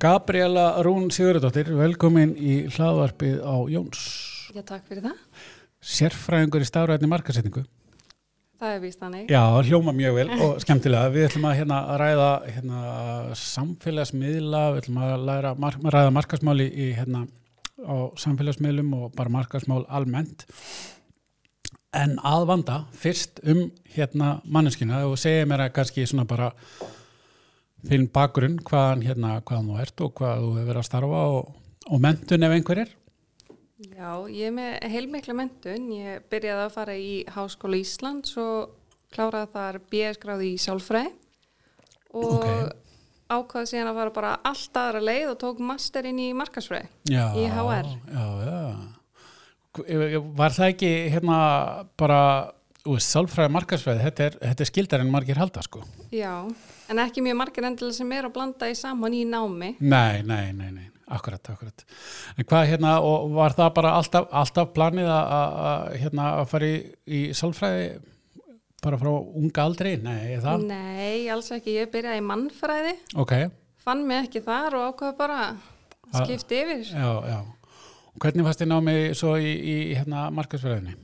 Gabriela Rún Sigurðardóttir, velkomin í hlaðvarpið á Jóns. Já, takk fyrir það. Sérfræðingur í stafræðinni markasetningu. Það er víst þannig. Já, hljóma mjög vel og skemmtilega. Við ætlum að hérna, ræða hérna, samfélagsmiðla, við ætlum að læra, mar ræða markasmáli í, hérna, á samfélagsmiðlum og bara markasmál almennt. En að vanda fyrst um hérna manneskina og segja mér að kannski svona bara þinn bakgrunn hvaðan hérna hvaðan þú ert og hvað þú hefur verið að starfa og, og mentun ef einhver er. Já, ég er með heilmikla mentun. Ég byrjaði að fara í Háskóla Íslands og kláraði þar BS-gráði í sjálfræði og Ok. ákvaði síðan að fara bara allt aðra leið og tók masterinn í markasfræði Já, í HR. Já, já. Var það ekki hérna bara, þú veist, sálfræði markarsfræði, þetta er, er skildar en margir halda, sko. Já, en ekki mjög margir endilega sem er að blanda í saman í námi. Nei, nei, nei, nei, akkurat, akkurat. En hvað hérna, og var það bara alltaf, alltaf planið að, hérna, að fara í, í sálfræði bara frá unga aldri? Nei, það? Nei, alls ekki. Ég byrjaði í mannfræði, Ok, fann mig ekki þar og ákvaði bara að skipta yfir. já, já. Og hvernig fannst þið námið svo í, í hérna, markarsfræðinni?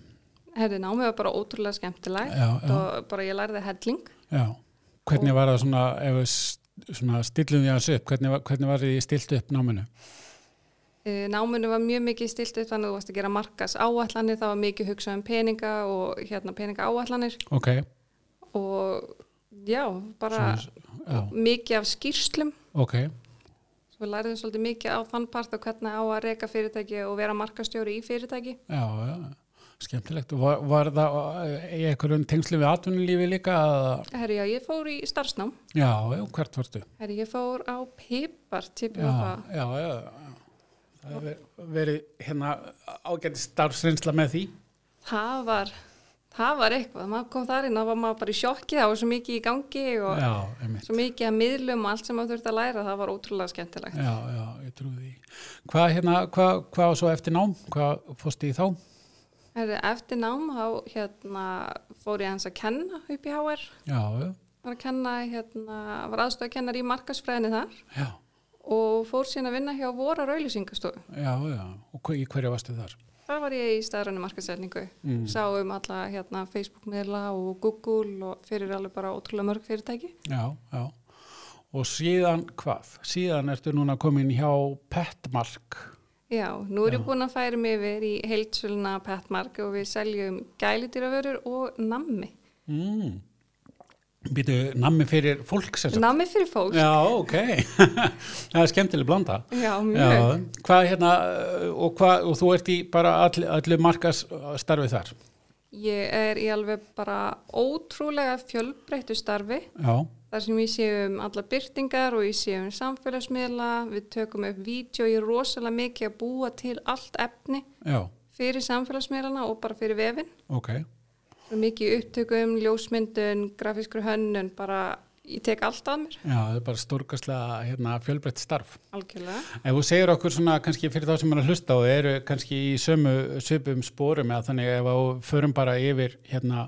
Herði, námið var bara ótrúlega skemmtilegt Já, já. og bara ég lærði helling. Já, hvernig var það svona, svona stillum því að upp, hvernig, var- hvernig var því stilt upp náminu? Náminu var mjög mikið stilt upp þannig að þú varst að gera markas áallanir, það var mikið hugsað um peninga og hérna peninga áallanir Ok, og já, bara já, mikið af skýrslum. ok, Svo við lærðum svolítið mikið á þann part og hvernig á að reka fyrirtæki og vera markastjóri í fyrirtæki. já, já, skemmtilegt. Var, var það eh, í einhverjum tengslu við atvinnulífi líka? Herri, já, ég fór í starfsnám. Já, já, hvert varstu? Herri, ég fór á Pipar, Já, TPFA. já, já, já. Það hefur verið hérna ágæti starfsreynsla með því. Það var, það var eitthvað. Maður kom þar inn og var maður bara í sjokki, það var svo mikið í gangi og Já, svo mikið að miðlum og allt sem maður þurfti að læra, það var ótrúlega skemmtilegt. Já, já, ég trúi því. Hvað hérna, hvað, hvað var svo eftir nám? Hvað fórstu í þá? Eftir nám þá hérna, fór ég hans að kenna upp í HR. Já, já, Var að kenna, hérna, var aðstöðakennar í markasfræðinni þar já, og fór síðan að vinna hjá vorar auðlýsingastofu. já, já. Og hver- í hverju varstu þar? Þar var ég í staðræni markasetningu. Mm. Sá um alla hérna, Facebook-miðla og Google og fyrir alveg bara ótrúlega mörg fyrirtæki. Já, já. Og síðan hvað? Síðan ertu núna komin hjá Petmark. Já, nú er ég búin að færa mig yfir í heildsöluna Petmark og við seljum gælidýravörur og nammi. Mm. Býtu nammi fyrir fólk sagt? Nammi fyrir fólk. Já, ok. það er skemmtileg blanda. Já, mjög. Já, hvað hérna, og, hvað, og þú ert í bara all, allir markas starfið þar? Ég er í alveg bara ótrúlega fjölbreyttu starfi. Já, þar sem ég sé um alla byrtingar og ég sé um samfélagsmiðla, við tökum upp vídeo, ég er rosalega mikið að búa til allt efni já, fyrir samfélagsmiðlana og bara fyrir vefin. ok. Svo mikið upptökum, ljósmyndun, grafískur hönnun, bara ég tek allt að mér, Já, það er bara stórkastlega hérna, fjölbreytt starf. algjörlega. Ef þú segir okkur svona kannski fyrir þá sem að hlusta og eru kannski í sömu svipum spórum eða þannig ef við förum bara yfir hérna,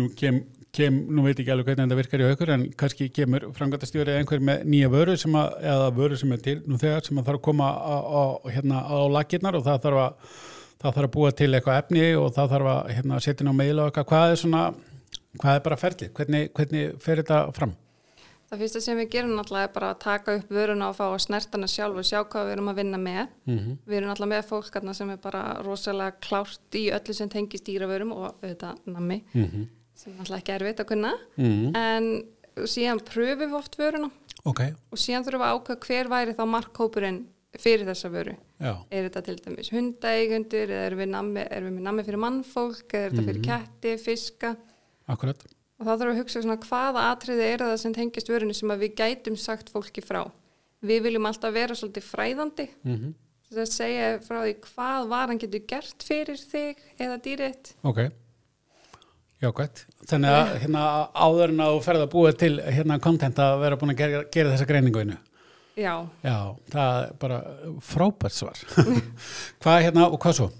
nú kem, kem nú veit ég ekki alveg hvernig þetta virkar í aukur en kannski kemur framgættastjóri einhver með nýja vöru sem að, eða vöru sem er til nú þegar sem að þarf að koma á, á, hérna, á lakirnar og það þarf að það þarf að búa til eitthvað efni og það þarf að hérna, setja inn á meila og eitthvað, hvað er svona hvað er bara ferlið, hvernig, hvernig fer þetta fram? Það fyrsta sem við gerum náttúrulega er bara að taka upp vöruna og fá að snertana sjálf og sjá hvað við erum að vinna með. Mm Við erum náttúrulega með fólk sem er bara rosalega klárt í öllu sem tengist dýravörum og auðvitað nammi -hmm. Sem er náttúrulega ekki erfitt að kunna. Mm En síðan pröfum við oft vöruna. Ok, og síðan þurfum við að ákveða hver væri þá markhópurinn fyrir þessa vöru. já, Er þetta til dæmis hundaeigundur eða erum við, nammi, erum við nammi fyrir mannfólk eða er þetta fyrir ketti, fiska? Akkurat. Og þá þurfum við að hugsa svona hvaða atriði er það sem tengist vörunni sem við gætum sagt fólki frá. Við viljum alltaf vera svolítið fræðandi. Mm þess að segja frá því hvað varan getur gert fyrir þig eða dýrið. Ok, jákvæmt. Þannig að hérna, áður en að þú ferð að búa til hérna content að vera búin að gera, gera þessa greiningu innu. Já, Já, það er bara frábært svar. hvað hérna og hvað svo?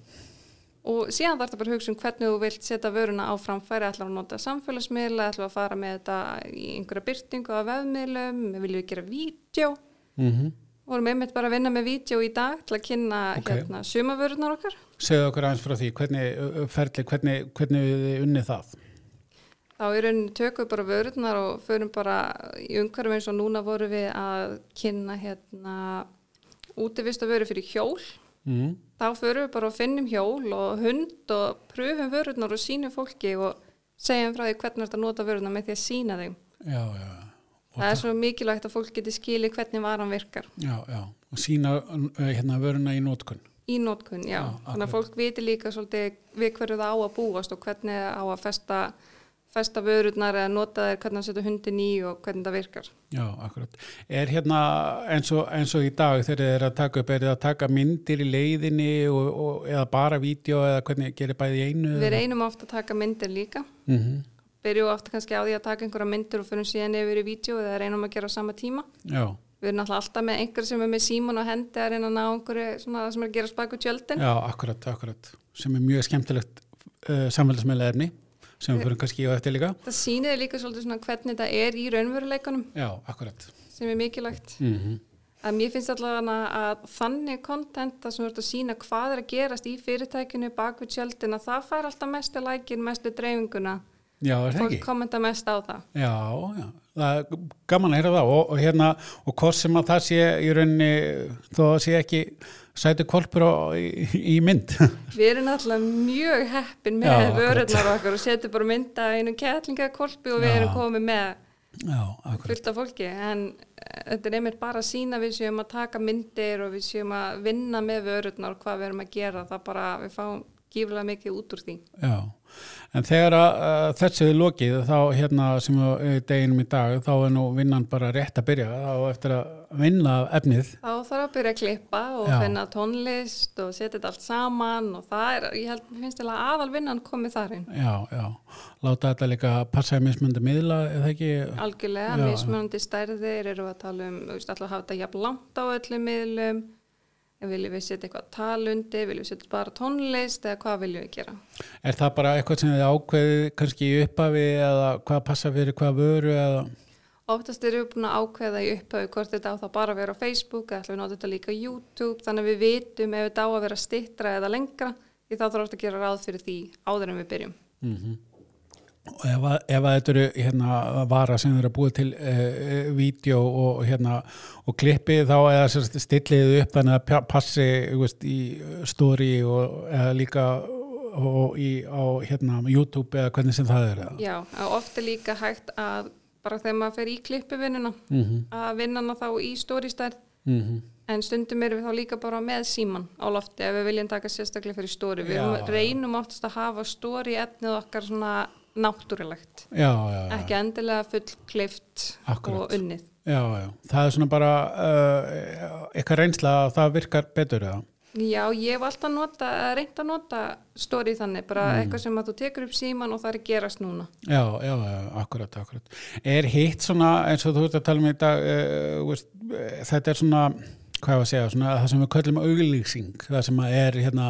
og síðan þarf þetta bara að hugsa um hvernig þú vilt setja vöruna á framfæri, ætlar að nota samfélagsmiðla, ætlar að fara með þetta í einhverja byrtingu á vefmiðlum, viljum við gera vídeo, Mm vorum einmitt bara að vinna með vídeo í dag til að kynna Ok. hérna sumavörurnar okkar. Segðu okkur aðeins frá því, hvernig ferli, hvernig, hvernig við unnið það? Þá í rauninni tökum við bara vörurnar og förum bara í umhverfum eins og núna vorum við að kynna hérna útivist að vöru fyrir hjól. Mm. Þá förum við bara og finnum hjól og hund og pröfum vörurnar og sínum fólki og segjum frá því hvernig þetta nota vörurnar með því að sína þeim. Já, já, Og Það er svo mikilvægt að fólk geti skilið hvernig varan virkar já, já, og sína ö, hérna vöruna í nótkunn. í nótkun, já. Já, Þannig að fólk viti líka svolítið við hverju það á að búast og hvernig á að festa, festa vörurnar eða nota þeir hvernig að setja hundin í og hvernig það virkar. Já, akkurat. Er hérna eins og, eins og í dag þegar þið er að taka upp, er þið að taka myndir í leiðinni og, og, eða bara vídeo eða hvernig gerir bæði einu? Við reynum ofta að taka myndir líka. Mm -hmm. Byrjum ofta kannski á því að taka einhverja myndir og fyrir síðan yfir í vídeo eða reynum að gera á sama tíma. Já, Við erum náttúrulega alltaf með einhver sem er með síman og hendi að reyna að ná einhverju svona sem er að gera spaku tjöldin. já, akkurat, akkurat. Sem er mjög skemmtilegt uh, samfélagsmeðlega efni sem við fyrir kannski á eftir líka. Það sýnir líka svolítið svona hvernig þetta er í raunveruleikunum Já, akkurat. sem er mikilvægt. Mm að mér finnst allavega að þannig kontent að sem ert að sína hvað er að gerast í fyrirtækinu bak við tjöldin að það fær alltaf mestu lækin, mestu dreifinguna Já, er það fólk ekki? kommenta mest á það. Já, já, það er gaman að heyra það og, og hérna, og hvort sem að það sé í rauninni, þó að sé ekki sæti kolpur á, í, í mynd. Við erum alltaf mjög heppin með vörurnar okkar og setjum bara mynda einu kettlingakolpi og við Já. erum komið með Já, fullt af fólki. En eh, þetta er einmitt bara að sína við séum að taka myndir og við séum að vinna með vörurnar og hvað við erum að gera. Það bara við fáum gíflega mikið út úr því. Já, en þegar að uh, þessi er lokið þá hérna sem er deginum í dag þá er nú vinnan bara rétt að byrja. Þá eftir að vinna efnið. Þá þarf að byrja að klippa og Já. finna tónlist og setja þetta allt saman og það er, ég held, finnst til að aðalvinnan komið þar inn. Já, já, láta þetta líka passa í mismöndi miðla eða ekki? Algjörlega, Já. mismunandi stærðir, eru að tala um, þú veist, alltaf að hafa þetta jafn langt á öllum miðlum, viljum við setja eitthvað talundi, viljum við setja bara tónlist eða hvað viljum við gera? Er það bara eitthvað sem þið ákveðið kannski í uppafi eða hvað passa fyrir hvað vöru eða Oftast erum við búin að ákveða í upphau hvort þetta á það bara að vera á Facebook eða ætlum við nota þetta líka á YouTube þannig að við vitum ef þetta á að vera stittra eða lengra því þá þarf oft að gera ráð fyrir því áður en við byrjum. mm og ef, ef þetta eru hérna vara sem eru að búið til uh, vídeo og hérna og klippi þá eða sem sagt stillið upp þannig að pa- passi veist, í story og eða líka og í, á hérna YouTube eða hvernig sem það er. Já, og oft er líka hægt að bara þegar maður fer í klippivinnuna mm -hmm. að vinna hana þá í stóristærð Mm en stundum erum við þá líka bara með síman á lofti ef við viljum taka sérstaklega fyrir stóri við Já, reynum oftast að hafa stóri etnið okkar svona náttúrulegt já, já, já. ekki endilega full Akkúrat. og unnið já, já, það er svona bara uh, eitthvað reynsla að það virkar betur eða Já, ég hef alltaf nota, reynd að nota stóri þannig, bara Mm. eitthvað sem að þú tekur upp síman og það er gerast núna Já, já, já, akkurat, akkurat. Er hitt svona, eins og þú ert að tala um dag, uh, veist, uh, þetta er svona, hvað ég að segja, svona það sem við köllum auglýsing, það sem að er hérna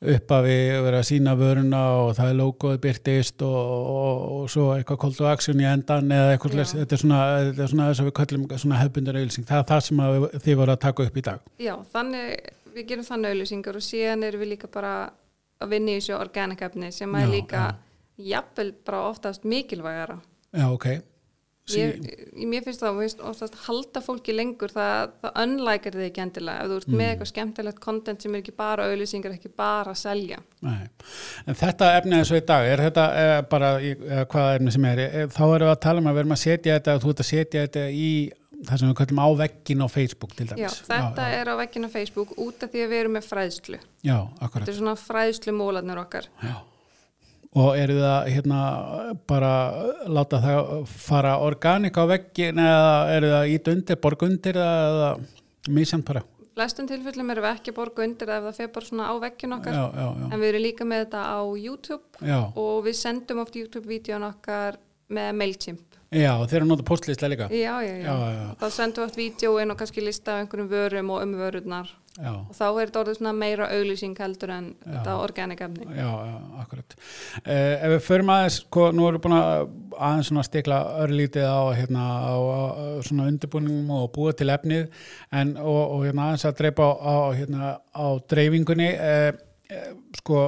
upp að við vera að sína vöruna og það er logoð byrtist og, og, og svo eitthvað call to action í endan eða eitthvað, Já. leys, þetta er svona, þetta er svona þess að við köllum svona hefbundur auglýsing, það er það sem við, þið voru að taka upp í dag. Já, þannig, við gerum þannig auðlýsingar og síðan erum við líka bara að vinna í þessu organic efni sem er líka jafnvel bara oftast mikilvægara. Já, ok. Ég, mér finnst það, oftast halda fólki lengur, það, það unlækir þig ekki endilega. Ef þú ert Mm. með eitthvað skemmtilegt content sem er ekki bara auðlýsingar, ekki bara að selja. Nei. En þetta efni eins og í dag, er þetta eh, bara í, eh, hvaða efni sem er, eh, þá erum við að tala um að við erum að setja þetta, þú ert að setja þetta í það sem við kallum á veggin á Facebook til Já, dæmis. þetta já, er á vegginu Facebook út af því að við erum með fræðslu. Já, Þetta akkurat. er svona fræðslu mólarnir okkar. Já. Og eru það hérna bara láta það fara organik á veggin eða eru það ít undir, borg undir eða mísjönd bara? Flestum tilfellum erum við ekki að borga undir ef það fer bara svona á veggin okkar. Já, já, já. En við erum líka með þetta á YouTube og við sendum oft YouTube-vídeón okkar með MailChimp. já þeir eru að nota postlista líka. Já, já, já. Já, já, já. Þá sendum við oft vídeóin og kannski lista af einhverjum vörum og um vörurnar. Já. Og þá er þetta orðið meira auglýsing heldur en Já. þetta organic efni. Já, já, akkurat. Uh, ef við förum aðeins, sko, nú erum við búin að aðeins svona stikla örlítið á, hérna, á, á svona undirbúningum og búa til efnið en, og, og hérna, aðeins að dreipa á, á, hérna, á dreifingunni eh, eh, sko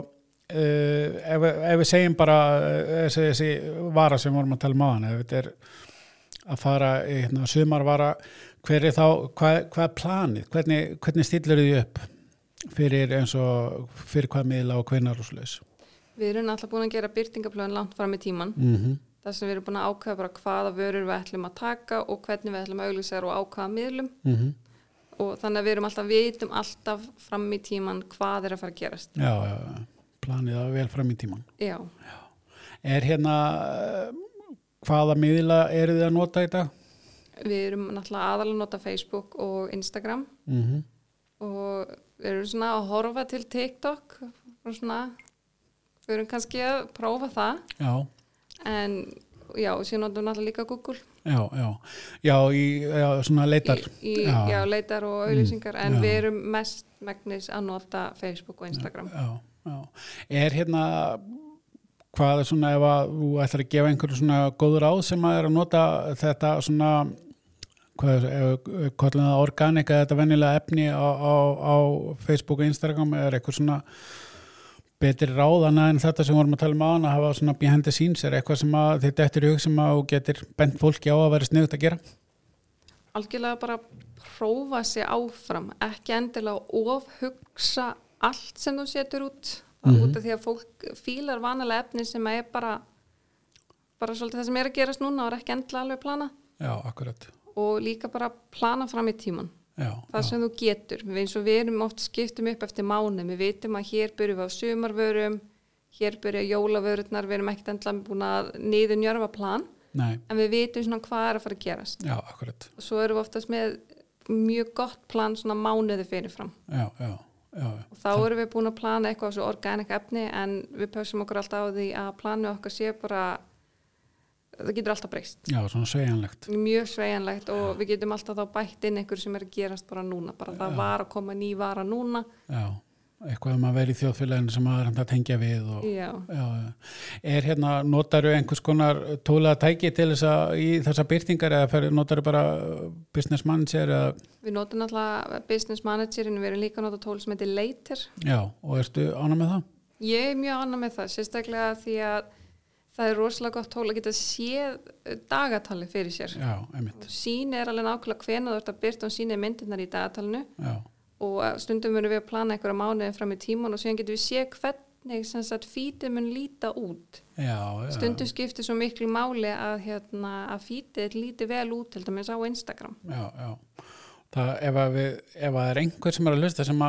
eh, ef, ef við segjum bara eh, þessi, þessi vara sem vorum að tala um á hann ef þetta er að fara í hérna, sumarvara hver er þá, hvað, hvað er planið hvernig, hvernig stillir þið upp fyrir eins og fyrir hvað miðla og og sluðis Við erum alltaf búin að gera byrtingaplöðin langt fram í tíman. mm -hmm. þar sem við erum búin að ákveða bara hvaða vörur við ætlum að taka og hvernig við ætlum að auglýsa þær og á hvaða miðlum Mm og þannig að við erum alltaf, vitum alltaf fram í tíman hvað er að fara að gerast. já, já, já, planið það vel fram í tíman Já, er hérna hvaða miðla eru þið að nota í dag? Við erum náttúrulega aðalega að nota Facebook og Instagram. Mm -hmm. og við erum svona að horfa til TikTok og svona, við erum kannski að prófa það. Já, en já, síðan notum við náttúrulega líka Google. Já, já. Já, í já, svona leitar. Í, í Já. leitar og auðlýsingar en já. við erum mest megnis að nota Facebook og Instagram. Já, já. er hérna hvað er svona ef að þú ætlar að gefa einhverju svona góður áð sem að er að nota þetta svona hvað er, kallum það organik eða þetta venjulega efni á, á, á Facebook og Instagram er eitthvað svona betri ráðana en þetta sem vorum að tala um á að hafa svona behind the scenes er eitthvað sem að þetta eftir hug sem að þú getur bent fólki á að vera sniðut að gera? Algjörlega bara prófa sig áfram ekki endilega ofhugsa allt sem þú setur út Mhm. út af því að fólk fílar vanalega efni sem er bara bara svolítið það sem er að gerast núna og er ekki endilega alveg plana Já, akkurat og líka bara plana fram í tíman Já, það sem þú getur, við eins og við erum oft skiptum upp eftir mánu, við vitum að hér byrjum við á sumarvörum hér byrja jólavörurnar, við erum ekkert endilega búin að niður njörfa plan nei, en við vitum svona hvað er að fara að gerast. Já, akkurat. Og svo erum við oftast með mjög gott plan svona mánuði fyrirfram. Já, já, já, já. og þá erum við búin að plana eitthvað svo organik efni en við pössum okkur alltaf á því að planu okkar sé bara það getur alltaf breyst. Já, svona sveigjanlegt. Mjög sveianlegt og við getum alltaf þá bætt inn einhver sem er að gerast bara núna bara það var að koma ný vara núna. Já, eitthvað um að vera í þjóðfélaginu sem er hægt að tengja við og, já, já, já. Er hérna, notaru einhvers konar tólega tæki til þess að í þessa byrtingar eða notaru bara business manager eða, við notum alltaf business managerin, við erum líka að nota tól sem heitir Later. Já, og ertu ána með það? ég er mjög annað með það, sérstaklega því að það er rosalega gott tól að geta séð dagatali fyrir sér Já, sín er alveg nákvæmlega hvena þú ert að byrta og sín er myndirnar í dagatalinu já, og eh, stundum munum við að plana einhverja mánuði fram í tíman og síðan getum við séð hvernig sagt fítið mun líta út já, já. stundum skiptir svo miklu máli að, hérna, að fítið líti vel út til dæmis á Instagram Já, já. Það, ef, við, ef að er einhver sem er að hlusta sem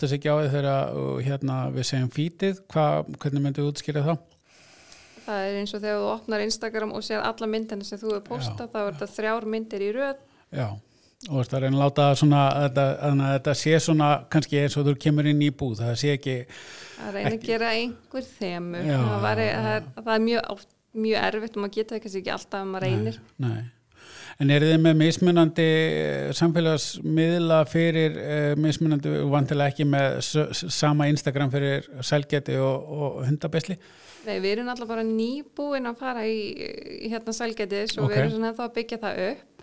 sig ekki á því þegar hérna, við segjum fítið, hva, hvernig myndum við útskýra það? Það er eins og þegar þú opnar Instagram og séð alla myndina sem þú hefur postað þá er þetta þrjár myndir í röð. Já, og það er að að láta svona, þetta, þannig að þetta sé svona kannski eins og þú kemur inn í búð, það sé ekki, að reyna að gera einhver þemu það, það, er, það er mjög, mjög erfitt og maður geta það kannski ekki alltaf ef maður reynir. nei. En eru þið með mismunandi eh, samfélagsmiðla fyrir uh, mismunandi, vantilega ekki með sama Instagram fyrir sælgeti og, og hundabesli? Nei, við erum alltaf bara nýbúin að fara í, í hérna sælgætis og Ok. við erum svona ennþá að byggja það upp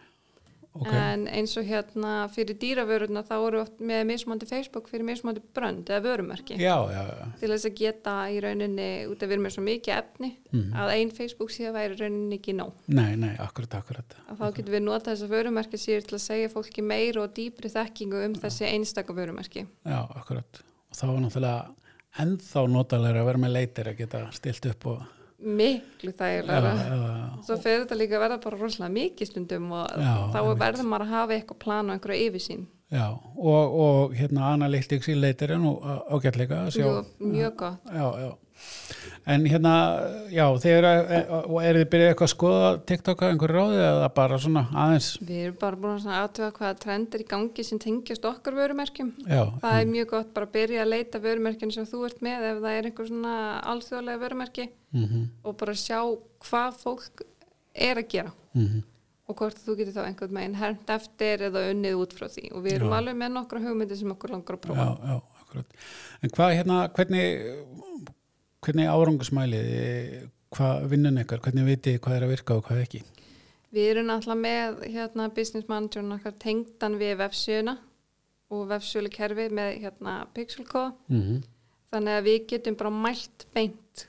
Ok, en eins og hérna fyrir dýravöruna þá eru oft með mismandi Facebook fyrir mismandi brönd eða vörumerki já, já, já, til þess að geta í rauninni út af við erum með svo mikið efni Mhm. að ein Facebook síðan væri rauninni ekki nóg nei, nei, akkurat, akkurat. að þá getum við notað þess að vörumerki síður til að segja fólki meira og dýpri þekkingu um þessi einstaka vörumerki Já, akkurat. Og þá er náttúrulega ennþá notalega að vera með leitir að geta stilt upp og... miklu þægilega já, svo fer þetta líka að verða bara rosalega mikið stundum og þá verður maður að hafa eitthvað plan og einhverja yfirsýn já. Og, og hérna analytics í leitir er nú að sjá. Jú, mjög gott Já, já. En hérna, já, eru, og eru þið byrjuð eitthvað að skoða TikTok að einhverju ráði eða bara svona aðeins? við erum bara búin að aðtöga hvaða trend er í gangi sem tengjast okkar vörumerkjum Já, það er mjög gott bara að byrja að leita vörumerkjum sem þú ert með ef það er einhver svona alþjóðlega vörumerki mm og bara sjá hvað fólk er að gera -hmm. og hvort þú getur þá einhvern veginn hernt eftir eða unnið út frá því og við erum Já. alveg með nokkra hugmyndir sem okkur langar að prófa já. En hvað hérna, hvernig, hvernig árangusmælið, hvað vinnun ykkar, hvernig þið hvað er að virka og hvað ekki? Við erum alltaf með hérna, business manager okkar tengdan við vefsjöuna og vefsjölu kerfi með hérna, pixelkóða. Mm Þannig að við getum bara mælt beint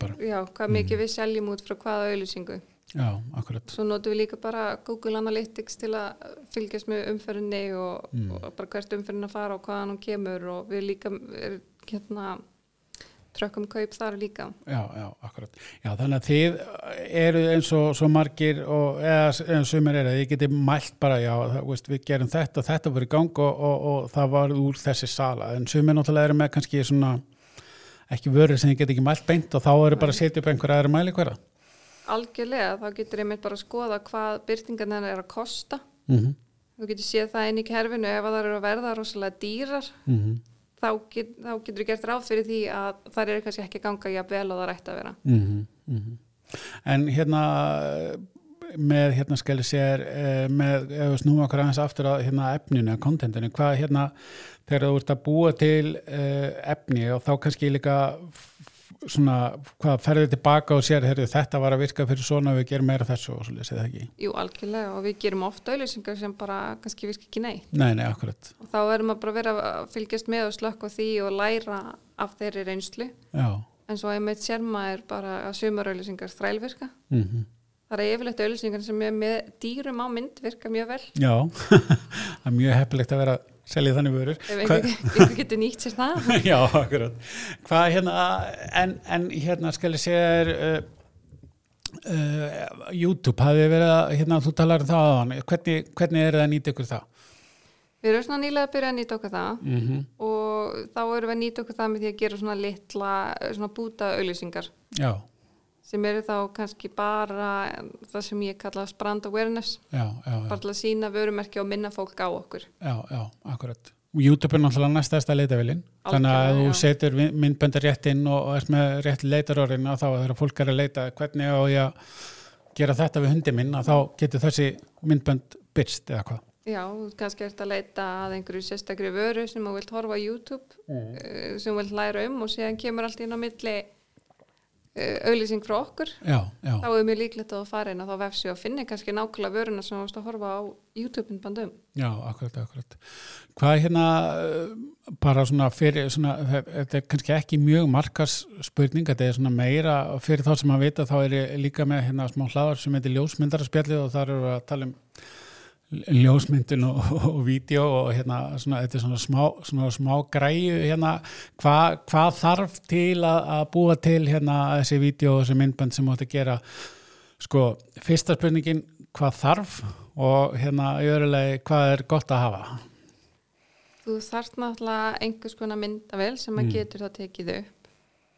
bara. já, hvað mikið við seljum út frá hvaða auðlýsingu. Já, akkurat. Svo notum við líka bara Google Analytics til að fylgjast með umferðinni og, Mm. og bara hvert umferðin að fara og hvaðan hún kemur og við líka er, hérna, trökkum kaup þar líka. Já, já, akkurat. Já, þannig að þið eru eins og svo margir og eða eins og sumir eru að þið getið mælt bara, já, það, veist, við gerum þetta og þetta voru í gang og, og, og það var úr þessi sala. En sumir náttúrulega eru með kannski svona ekki vörur sem þið getið ekki mælt beint og þá eru bara að setja upp einhverja aðra mæli hverja. Algjörlega, þá getur einmitt bara að skoða hvað byrtingarna er að kosta. Mm -hmm. Þú getur séð það inn í kerfinu ef að það eru að verða rosalega dýrar Mm þá, get, þá getur þú gert ráð fyrir því að það eru kannski ekki að ganga jafn vel og það rætt að vera. -hmm. En hérna með hérna skal ég segja með, ef við snúum okkur aðeins aftur að hérna efninu, kontentinu, hvað hérna þegar þú ert að búa til uh, efni og þá kannski líka svona, hvað ferðið tilbaka og sér, heyrðu, þetta var að virka fyrir svona og við gerum meira þessu og svo lesið það ekki Jú, algjörlega og við gerum ofta auðlýsingar sem bara kannski virka ekki neitt. Nei, nei, akkurat Og þá erum við bara að vera að fylgjast með og slökka á því og læra af þeirri reynslu. Já, En svo einmitt sér maður bara að sumar auðlýsingar þrælvirka. mm Það er yfirleitt auðlýsingar sem með dýrum á mynd virka mjög vel. já það er mjög heppilegt að vera selja þannig vörur einhver, einhver getur nýtt sér það. Já, akkurat. Hvað hérna, en, en hérna skal ég segja er uh, uh, YouTube, hafið verið að, hérna, þú talar um það hann, hvernig, hvernig er það að nýta ykkur það? Við erum svona nýlega að byrja að nýta okkur það Mm -hmm. og þá erum við að nýta okkur það með því að gera svona litla, svona búta auðlýsingar Já, sem eru þá kannski bara það sem ég kalla brand awareness, já, já, já, bara til að sína vörumerki og minna fólk á okkur. já, já, akkurat. YouTube er náttúrulega næstæðsta leitavilin, þannig að þú setur myndbönda rétt inn og, ert með rétt leitarorinn og þá þegar fólk er að leita hvernig á ég að gera þetta við hundi minn að þá getur þessi myndbönd byrst eða hvað. Já, kannski ert að leita að einhverju sérstakri vöru sem þú vilt horfa á YouTube mm. sem þú vilt læra um og síðan kemur allt inn á milli auðlýsing frá okkur Já, já. þá er mjög líklegt að fara inn og þá vefsi og finni kannski nákvæmlega vöruna sem þú varst að horfa á YouTube-in bandum. Já, akkurat, akkurat. Hvað er hérna uh, bara svona fyrir, svona, þe- þetta er kannski ekki mjög markas spurning, þetta er svona meira fyrir þá sem að vita, þá er ég líka með hérna smá hlaðar sem heitir ljósmyndararspjallið og þar eru að tala um ljósmyndun og, og, og vídeo og hérna svona, þetta er svona smá, svona smá græju hérna, hvað hva þarf til að, að búa til hérna þessi vídeo og þessi myndbönd sem átt að gera sko, fyrsta spurningin hvað þarf og hérna í öðrulegi hvað er gott að hafa Þú þarft náttúrulega einhvers konar myndavel sem að Mm. getur það tekið upp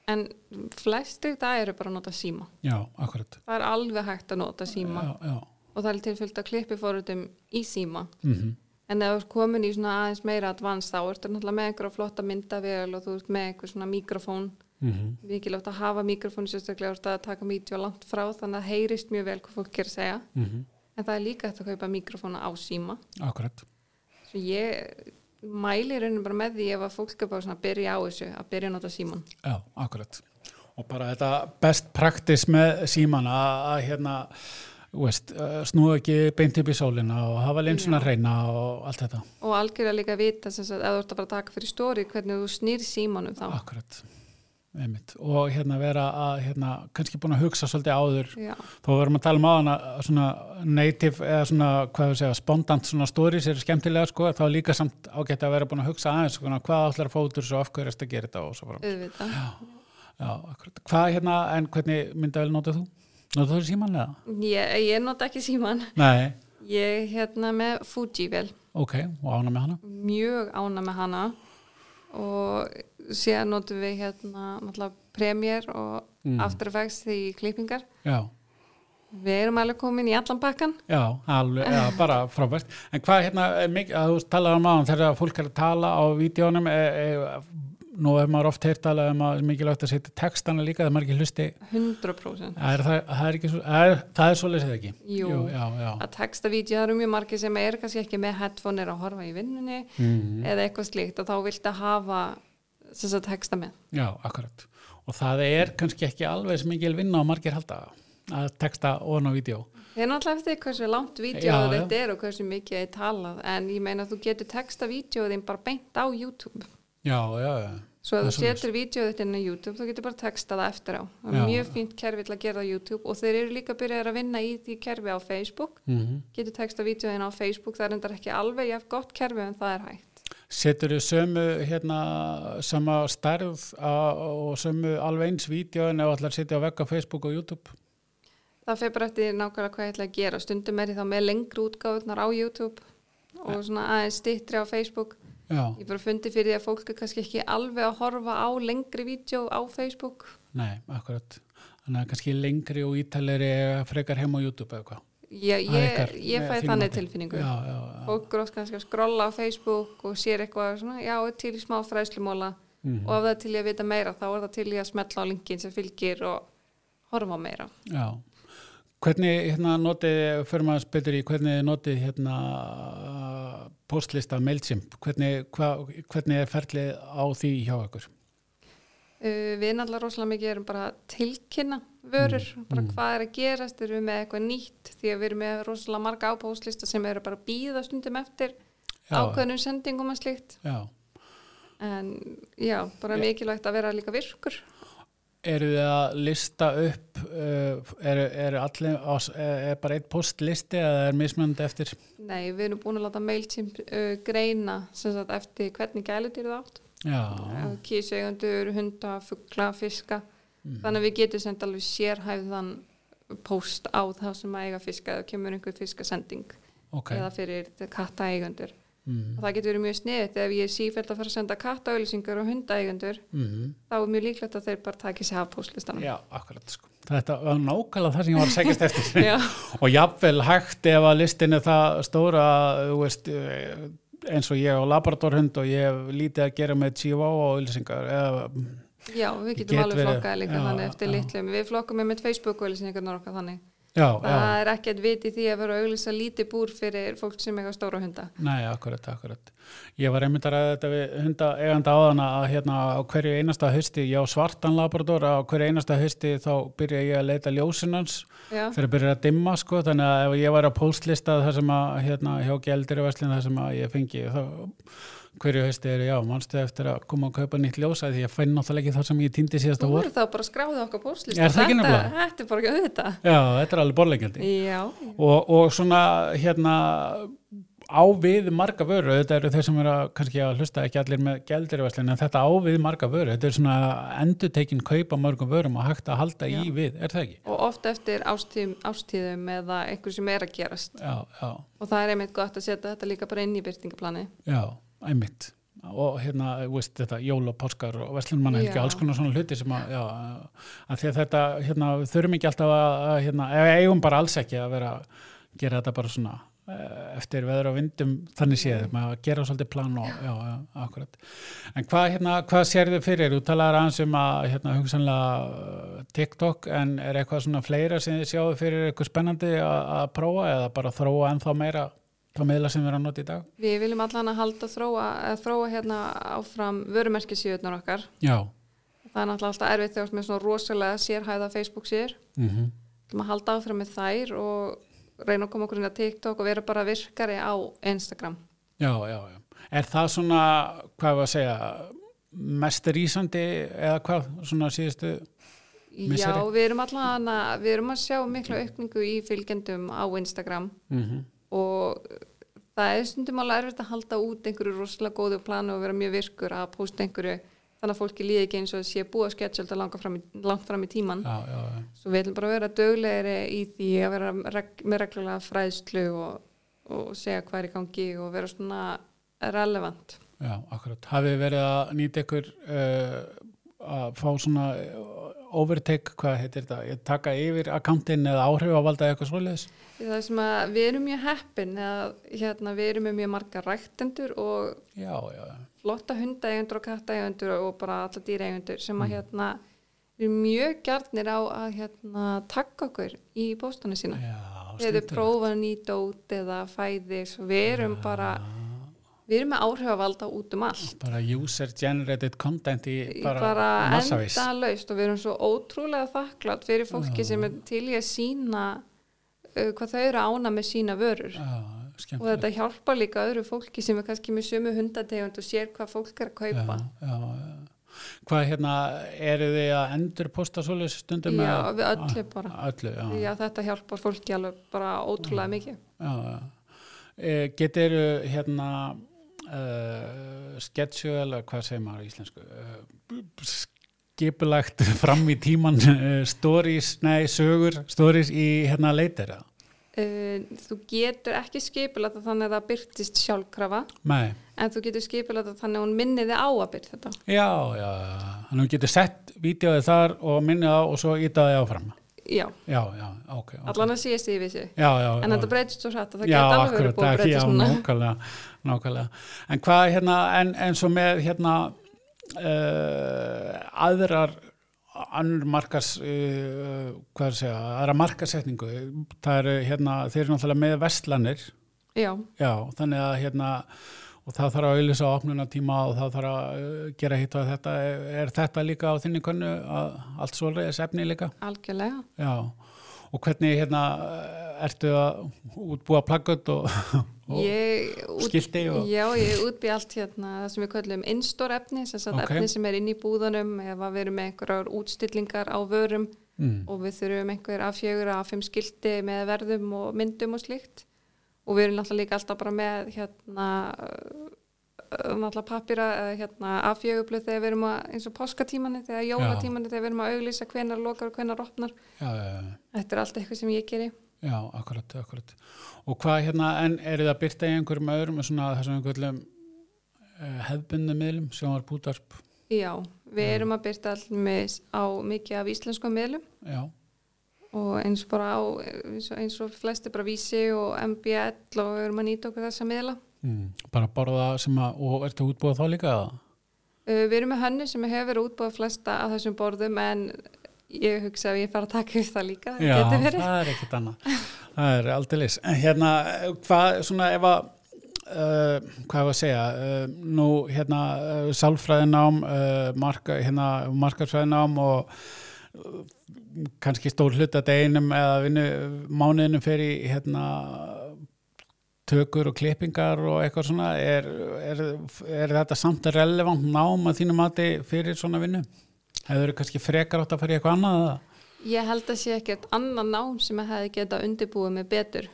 en flestu það eru bara að nota síma. já, akkurat Það er alveg hægt að nota síma já, já. Og það er tilfyllt að klippi fóruðum í síma. Mm En ef þú ert komin í svona aðeins meira advans þá ertu náttúrulega með einhverja flotta myndavél og þú ert með einhver svona mikrofón. -hmm. Mikilvægt að hafa mikrofón sérstaklega ef þú ert að taka vídeo langt frá þannig að heyrist mjög vel hvað fólk er að segja. En það er líka hægt að kaupa mikrofóna á síma. akkurat Svo ég mæli rauninu bara með því ef að fólk er bara svona að byrja á þessu, að byrja að nota síman. Já, akkurat. Og bara þetta best practice með síman að, að hérna, veist, uh, snúa ekki beint upp í sólina og hafa linsuna Já. hreina og allt þetta. Og algjörlega líka að vita sem sagt, ef þú ert að bara taka fyrir stóri hvernig þú snýr símanum þá. Akkurat. Einmitt. Og hérna vera að, hérna, kannski búin að hugsa svolítið áður. Já, Þó verðum að tala um áðan að svona native eða svona, hvað við segja, spontant svona stories eru skemmtilega, sko, þá líka samt ágætt að vera búin að hugsa aðeins, svona, hvað að fótur svo af hverju erst að gera þetta og svo auðvitað. Já, akkurat. Hvað hérna, en hvernig myndavel notað þú? Notað þú síman eða? Ég, ég nota ekki síman. Nei, Ég hérna með Fuji-vel, ok, og ána með hana? mjög ána með hana og síðan notum við hérna Premiere og Mm. After Effects því klippingar. Já, Við erum alveg komin í allan bakkan. já, alveg, já, bara frábært. En hvað hérna, er þú talaði um áðan þegar fólk er að tala á vídjónum, e, e, nú hefur maður oft heyrt talað um að mikilvægt að setja textana líka, það er maður ekki hlusti, 100%. er það, það er svo, er, það er svo lesið ekki? Jú. já, já. Að texta vídeo, það eru mjög margir sem er kannski ekki með headphone er að horfa í vinnunni Mm. eða eitthvað slíkt og þá viltu hafa þess að texta með. Já, akkurat. og það er kannski ekki alveg sem mikil vinna og margir halda að texta ofan á vídeo Það er náttúrulega eftir hversu langt vídeo þetta er og hversu mikið er talað en ég meina að þú getur texta vídeoðin bara beint á YouTube já, já, já, Svo er þú setur vídeoð þetta inn á YouTube þá getur bara textað það eftir á. Það er mjög fínt kerfi til að gera það á YouTube og þeir eru líka byrjaðir að vinna í því kerfi á Facebook. mm Getur textað vídeoðin á Facebook, það er endar ekki alveg jafn gott kerfi en það er hægt. Setur þau sömu hérna, sama stærð á, og sömu alveg eins vídeo en ef allar setja á á Facebook og YouTube Það fer bara eftir nákvæmlega hvað ég ætla að gera. Stundum er ég þá með lengri útgáðunar á YouTube og svona aðeins stittri á Facebook. Já, Ég bara fundi fyrir því að fólk er kannski ekki alveg að horfa á lengri vídeo á Facebook. nei, akkurat Þannig að kannski lengri og ítalegri eiga frekar heim á YouTube eða hvað Ég, er ég, ég eh, fæ þínu þannig tilfinningu. Já, já, já, fólk grótt kannski að skrolla á Facebook og sér eitthvað svona, já, til í smá fræðslumóla Mhm. og ef það er til í að vita meira þá er það til í að smetla á linkin sem fylgir og horfa á meira. já. Hvernig hérna notið, fyrir maður betur í hvernig notið hérna postlista MailChimp, hvernig, hva, hvernig er ferlið á því hjá ykkur? Uh, við náttúrulega rosalega mikið erum bara að tilkynna vörur, Mm, bara hvað er að gerast, erum við með eitthvað nýtt því að við erum með rosalega marga ápóðslista sem eru bara að býða stundum eftir Já, ákveðnum sendingum og slíkt já. en já, bara Ja. mikilvægt að vera líka virkur. Eru þið að lista upp, uh, eru er allir, á, er bara eitt postlisti eða er mismunandi eftir? Nei, við erum búin að láta MailChimp uh, greina sagt, eftir hvernig gælutýr það átt Já, kísaugundur, hunda, fugla, fiska Mhm. þannig að við getum sendt alveg sérhæfðan post á það sem að eiga fiska eða kemur einhver fiskasending ok. eða fyrir kattaeigundur Mm. og það getur verið mjög sniðið ef ég er sífælt að fara að senda kattaauðlýsingar og hundaeigundur Mm. þá er mjög líklegt að þeir bara taki sér af postlistanum Já, akkurat sko. Þetta var nákvæmlega það sem ég var að segjast eftir. Og jafnvel hægt ef að listin er það stóra, veist, eh, eins og ég á Labradorhund og ég hef lítið að gera með Chihuahua og ylsingar. Eða, Já, við getum Get alveg flokkað líka já, þannig eftir já. litlum við flokkum með mitt Facebook-auðlýsingarnar okkar þannig já, það já, er ekkert vit í því að vera að auðlýsa lítið búr fyrir fólk sem eiga stóra hunda. Nei, akkurat, akkurat. Ég var einmitt að ræða þetta við hunda eiganda áðan að hérna á hverju einasta hausti, ég á svartan Labrador, á hverju einasta hausti þá byrja ég að leita ljósinans Já, þegar byrjar að dimma sko. Þannig að ef ég var að postlista þar sem að hérna hjá gældir í Veslin þar sem að ég fengi þá hverju hausti er já, manstu eftir að koma að kaupa nýtt ljósa því ég fæn náttúrulega ekki það sem ég týndi síðasta þú vor? eru þá bara skráðið okkar póstlist Er það ekki nefnilega? þetta er bara ekki auðvitað. Já, þetta er alveg borlegjandi Já, og, og svona hérna á við marga vöru, þetta eru þeir sem eru að, kannski að hlusta ekki allir með gældir í Veslin en þetta á við marga vöru, þetta er svona endurtekin kaupa mörgum vörum og hægt að halda í Já. við, er það ekki? og oft eftir ástíðum, ástíðum eða einhver sem er að gerast. Já, já, og það er einmitt gott að setja þetta líka bara inn í byrtingaplani Já, einmitt og hérna, veist, þetta jól og páskar og verslunmanna helgi, alls konar svona hluti sem að, já, að því að þetta, hérna, þurfum ekki alltaf að, að hérna, eigum bara alls ekki að vera, gera þetta bara svona eh, eftir veður og vindum þannig séð, maður að gera svolítið plan og, já, já, akkurat. En hvað, hérna, hvað sérðu fyrir? Þú talaður aðeins um að, hérna, hugsanlega eh, TikTok, en er eitthvað svona fleira sem þið sjáðu fyrir eitthvað spennandi að, að prófa eða bara þróa ennþá meira þá meðla sem við erum að nota í dag? Við viljum allan að halda þróa, að þróa hérna áfram vörumerkisíðunar okkar Já. það er náttúrulega alltaf erfitt þegar þú ert með svona rosalega sérhæða Facebook síður Mm Við að halda áfram með þær og reyna að koma okkur inn á TikTok og vera bara virkari á Instagram Já, já, já. Er það svona, hvað var að segja, mest rísandi eða hvað, svona síðustu, Já, Misseri? við erum allan að við erum að sjá mikla aukningu í fylgjendum á Instagram mm og það er stundum alveg erfitt að halda út einhverju rosalega góðu planu og vera mjög virkur að posta einhverju þannig að fólki líði ekki eins og sé búið að sketsjölda langt fram, í- tíman já, já, já, svo við ætlum bara að vera döglegri í því að vera með reglulega fræðslu og, og segja hvað er í gangi og vera svona relevant. Já, akkurat. Hafið verið að nýta ykkur uh, að fá svona overtake, hvað heitir þetta, taka yfir akkántin eða áhrifavalda eða eitthvað svoleiðis? það sem að við erum mjög heppin að hérna, við erum með mjög marga ræktendur og Já, já, flotta hundaeigundur og kattaeigundur og bara alla dýraeigundur sem að Mm. hérna eru mjög gjarnir á að hérna takka okkur í póstana sína Já, eða prófa ný dót eða fæði svo við erum bara Við erum með áhrifavalda út um allt. bara user generated content í bara, bara massavís enda laust og við erum svo ótrúlega þakklátt fyrir fólki sem er til í að sína uh, hvað þau eru ána með sína vörur. Já, Og þetta hjálpar líka öðru fólki sem er kannski með sömu hundategund og sér hvað fólk er að kaupa. já, já, já. Hvað hérna, eru þið að endur posta svoleiðis stundum? Já, eða- við öllu bara. Öllu, já. Já, þetta hjálpar fólki alveg bara ótrúlega mikið. já, já. E, getur hérna uh, sketsju eða hvað segir maður í íslensku uh, skipulagt fram í tíman uh, stories, nei, sögur stories í hérna? Uh, þú getur ekki skipulata þannig að það byrtist sjálfkrafa Nei, en þú getur skipulata þannig að hún minni þið á að byrta þetta. já, já, þannig að þú getur sett vídeoði þar og minnið á og svo ítaði áfram Já, já, já, ok, ok. allan að síðast við séu. já, já, En þetta breytist svo hrætt að það geta alveg verið akkurat, búið að það- breytist já, núna. nákvæmlega, nákvæmlega. En hvað hérna, en, en svo með hérna uh, aðrar annur markars uh, hvað er að segja, aðra markasetningu það eru hérna, þeir eru náttúrulega með vestlanir, Já, já, þannig að hérna og það þarf að auðvisa opnunatíma og það þarf að uh, gera hitt og þetta. Er, er þetta líka á þinni könnu að allt svoleiðis efni líka? Algjörlega. Já, og hvernig hérna ertu að útbúa plaggut og, og Ég út- skilti og Já, ég útbý allt hérna það sem við köllum in-store efni, sem sagt Ok. efni sem er inn í búðanum ef að við erum með einhverjar útstillingar á vörum mm, og við þurfum einhver að fjögur að fimm skilti með verðum og myndum og slíkt. Og við erum náttúrulega líka alltaf bara með hérna náttúrulega pappira eða hérna afjögublu þegar við erum að eins og páskatímani þegar jólatímani þegar við erum að auglýsa hvenar lokar og hvenar opnar. Já, já, já, þetta er allt eitthvað sem ég geri já, akkurat, akkurat. Og hvað hérna, en eru það að byrta í einhverjum öðrum svona þessum einhverjum uh, hefbundum miðlum sem var bútarp já, við erum að byrta allir á mikið af íslenskum miðlum. Já, og eins bara á eins og, flesti bara vísi og MBL og við erum að nýta okkur þessa miðla. Mm, bara borða sem að og ertu að útbúa þá líka eða? Uh, Við erum með hönnu sem hefur útbúið flesta af þessum borðum en ég hugsa að ég fara að taka upp það líka. Já, það er ekkert annað það er aldrei lis hérna, hvað svona ef að uh, hvað er að segja uh, nú hérna uh, sálfræðinám marka, hérna, markarsfræðinám og kannski stór hluta deginum eða vinnu mánuðinum fyrir hérna tökur og klippingar og eitthvað svona er, er, er þetta samt relevant nám að þínu mati fyrir svona vinnu? Hefur þau kannski frekar átt að fara í eitthvað annað? Ég held að sé ekkert annan nám sem að hefði geta undirbúið mig betur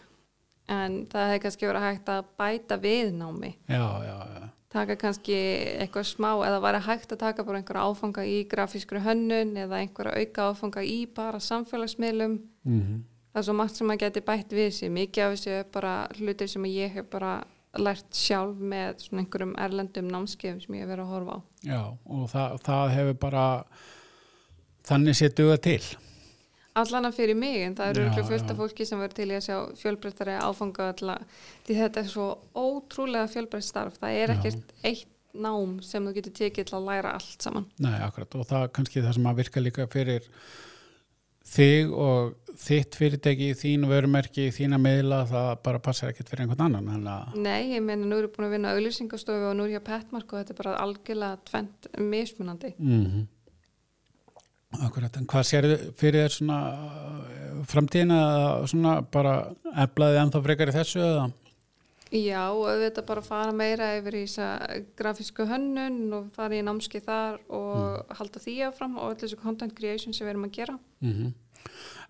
en það hefði kannski verið hægt að bæta við námi. Já, já, já. Taka kannski eitthvað smá eða væri hægt að taka bara einhverja áfanga í grafískri hönnun eða einhverja auka áfanga í bara samfélagsmiðlum. Mm Það er svo margt sem maður geti bætt við sér. Mikið af þessu bara hlutir sem ég hef bara lært sjálf með svona einhverjum erlendum námskeiðum sem ég hef verið að horfa á. Já, og það, það hefur bara þannig séð duga til. Allan að fyrir mig, en það eru örugglega fullt af fólki sem verður til í að sjá fjölbreyttari áfanga því þetta er svo ótrúlega fjölbreytt starf. Það er ekkert eitt nám sem þú getur tekið til að læra allt saman. Nei, akkurat, og það er kannski það sem að virka líka fyrir þig og þitt fyrirtæki, þín vörumerki, þína miðla, það bara passar ekkert fyrir einhvern annan. Að, Nei, ég meina nú eru búin að vinna auðlýsingastofu og nú er ég að petmark og þetta er bara algjörlega tvent mismunandi. mm Akkurat, en hvað sérðu fyrir þér svona uh, framtíðina eða svona bara eflaði ennþá frekar í þessu eða? Já, auðvitað bara fara meira yfir í þessa grafísku hönnun og fara í námski þar og halda því áfram og allir þessu content creation sem við erum að gera. Mm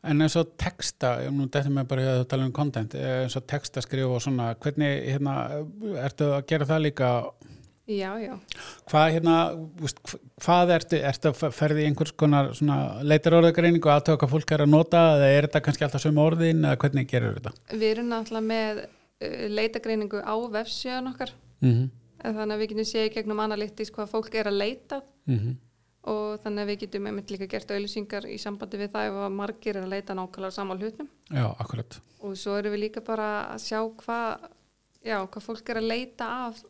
En eins og texta, nú þetta með bara að tala um content, eh, eins og texta skrifa og svona, hvernig, hérna, ertu að gera það líka, Já, já. hvað, hérna, hvað ertu, ertu að ferði í einhvers konar svona leitar orðagreiningu að hvað fólk er að nota, eða er þetta kannski alltaf sömu orðin, eða hvernig gerir þetta? Við erum náttúrulega með leitagreiningu á vefsjöðan okkar Mm -hmm. þannig að við getum séð gegnum analytics hvað fólk er að leita Mm og þannig að við getum einmitt líka gert auðlýsingar í sambandi við það ef að margir er að leita nákvæmlega saman hlutnum Já, akkurat. og svo erum við líka bara að sjá hvað, já, hvað fólk er að leita af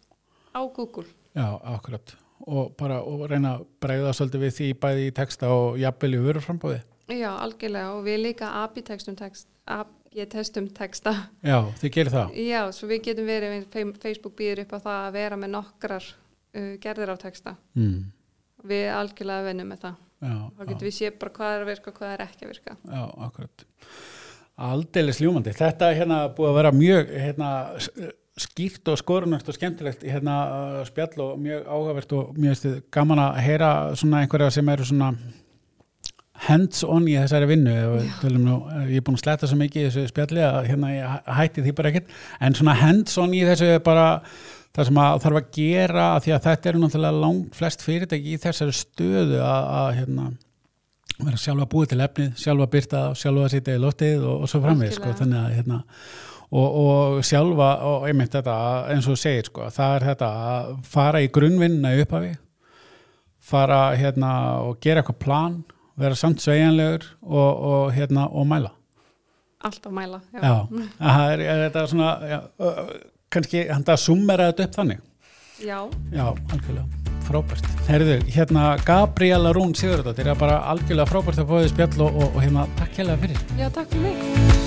á Google. Já, akkurat. Og bara og reyna að bregða svolítið við því bæði í texta og jafnvel í vöruframbóði. Já, algjörlega og við líka AB-textum text, ég testum texta. Já, þið gerir það. Já, svo við getum verið, Facebook býður upp á það að vera með nokkrar uh, gerðir af texta. Mm. Við algjörlega vinnum með það. Já, Þá getum við séð bara hvað er að virka og hvað er ekki að virka. Já, akkurat. Aldeilis ljúmandi. Þetta er hérna búið að vera mjög hérna, s- skýrt og skorunart og skemmtilegt hérna, spjall og mjög áhugavert og mjög gaman að heyra svona einhverja sem eru svona hands-on í þessari vinnu nú, ég er búin að sletta svo mikið í þessu spjalli að hérna ég hæ- hætti því bara ekkert. En svona hands-on í þessu bara það sem að þarf að gera af því að þetta eru náttúrulega langt flest fyrirtæki í þessari stöðu að, að hérna vera sjálfa búið til efnið, sjálfa byrta sjálfa að sitja í loftið og, og svo framvið sko, þannig að hérna og, og sjálfa, og einmitt þetta eins og segir sko, það er þetta að fara í grunnvinnina í upphafi fara hérna og gera eitthvað plan, vera samt sveigjanlegur og, og hérna og mæla Alltaf mæla. já, það er, er þetta svona já, kannski hann það summera þetta upp þannig Já. Já, algjörlega, frábært Herðu, hérna Gabriela Rún Sigurðardóttir er bara algjörlega frábært að fóðið spjall og, og, hérna takk hérlega fyrir Já, takk fyrir mig.